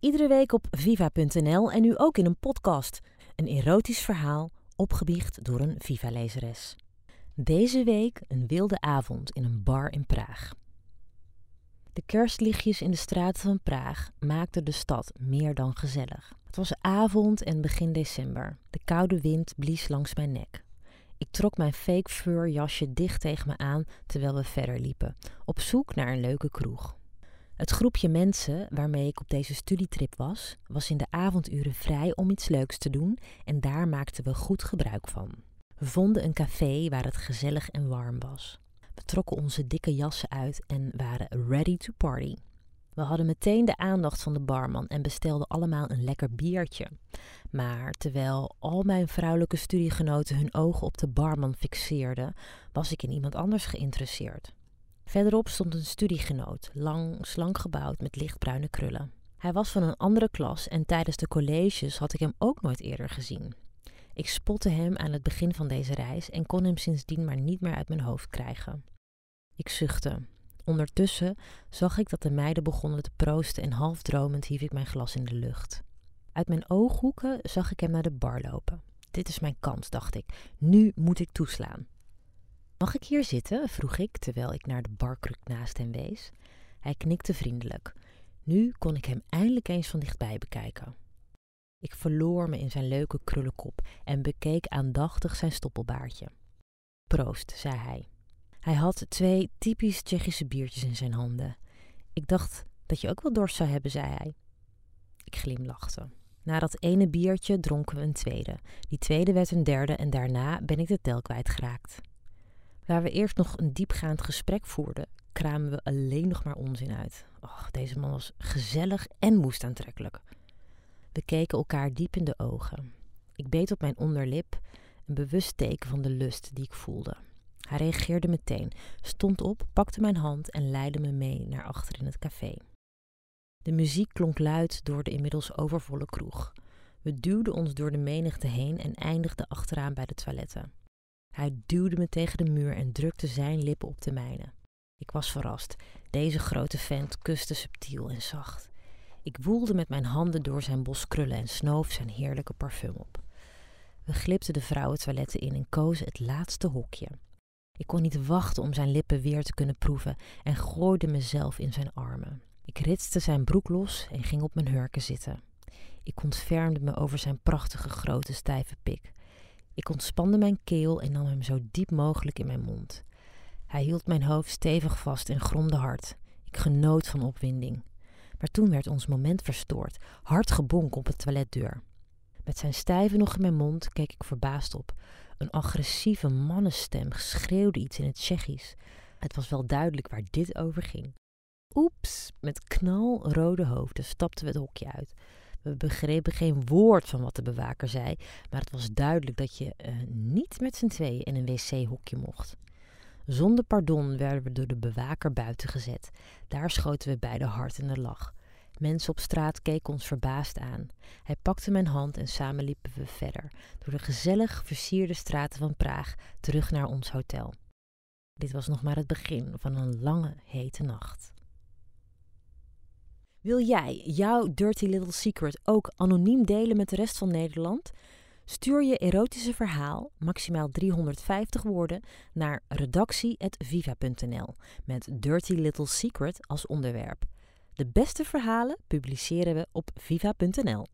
Iedere week op viva.nl en nu ook in een podcast. Een erotisch verhaal opgebiecht door een Viva-lezeres. Deze week een wilde avond in een bar in Praag. De kerstlichtjes in de straten van Praag maakten de stad meer dan gezellig. Het was avond en begin december. De koude wind blies langs mijn nek. Ik trok mijn fake fur jasje dicht tegen me aan terwijl we verder liepen, op zoek naar een leuke kroeg. Het groepje mensen waarmee ik op deze studietrip was, was in de avonduren vrij om iets leuks te doen en daar maakten we goed gebruik van. We vonden een café waar het gezellig en warm was. We trokken onze dikke jassen uit en waren ready to party. We hadden meteen de aandacht van de barman en bestelden allemaal een lekker biertje. Maar terwijl al mijn vrouwelijke studiegenoten hun ogen op de barman fixeerden, was ik in iemand anders geïnteresseerd. Verderop stond een studiegenoot, lang, slank gebouwd met lichtbruine krullen. Hij was van een andere klas en tijdens de colleges had ik hem ook nooit eerder gezien. Ik spotte hem aan het begin van deze reis en kon hem sindsdien maar niet meer uit mijn hoofd krijgen. Ik zuchtte. Ondertussen zag ik dat de meiden begonnen te proosten en half dromend hief ik mijn glas in de lucht. Uit mijn ooghoeken zag ik hem naar de bar lopen. Dit is mijn kans, dacht ik. Nu moet ik toeslaan. Mag ik hier zitten? vroeg ik terwijl ik naar de barkruk naast hem wees. Hij knikte vriendelijk. Nu kon ik hem eindelijk eens van dichtbij bekijken. Ik verloor me in zijn leuke krullenkop en bekeek aandachtig zijn stoppelbaardje. Proost, zei hij. Hij had twee typisch Tsjechische biertjes in zijn handen. Ik dacht dat je ook wel dorst zou hebben, zei hij. Ik glimlachte. Na dat ene biertje dronken we een tweede. Die tweede werd een derde en daarna ben ik de tel kwijtgeraakt. Waar we eerst nog een diepgaand gesprek voerden, kramen we alleen nog maar onzin uit. Och, deze man was gezellig en moest aantrekkelijk. We keken elkaar diep in de ogen. Ik beet op mijn onderlip, een bewust teken van de lust die ik voelde. Hij reageerde meteen, stond op, pakte mijn hand en leidde me mee naar achter in het café. De muziek klonk luid door de inmiddels overvolle kroeg. We duwden ons door de menigte heen en eindigden achteraan bij de toiletten. Hij duwde me tegen de muur en drukte zijn lippen op de mijne. Ik was verrast. Deze grote vent kuste subtiel en zacht. Ik woelde met mijn handen door zijn bos krullen en snoof zijn heerlijke parfum op. We glipten de vrouwentoiletten in en kozen het laatste hokje. Ik kon niet wachten om zijn lippen weer te kunnen proeven en gooide mezelf in zijn armen. Ik ritste zijn broek los en ging op mijn hurken zitten. Ik ontfermde me over zijn prachtige grote stijve pik. Ik ontspande mijn keel en nam hem zo diep mogelijk in mijn mond. Hij hield mijn hoofd stevig vast en gromde hard. Ik genoot van opwinding. Maar toen werd ons moment verstoord. Hard gebonk op de toiletdeur. Met zijn stijve nog in mijn mond keek ik verbaasd op. Een agressieve mannenstem schreeuwde iets in het Tsjechisch. Het was wel duidelijk waar dit over ging. Oeps, met knalrode hoofden stapten we het hokje uit. We begrepen geen woord van wat de bewaker zei, maar het was duidelijk dat je uh, niet met z'n tweeën in een wc-hokje mocht. Zonder pardon werden we door de bewaker buiten gezet. Daar schoten we beide hard in de lach. Mensen op straat keken ons verbaasd aan. Hij pakte mijn hand en samen liepen we verder, door de gezellig versierde straten van Praag, terug naar ons hotel. Dit was nog maar het begin van een lange, hete nacht. Wil jij jouw dirty little secret ook anoniem delen met de rest van Nederland? Stuur je erotische verhaal, maximaal 350 woorden, naar redactie.viva.nl met Dirty Little Secret als onderwerp. De beste verhalen publiceren we op viva.nl.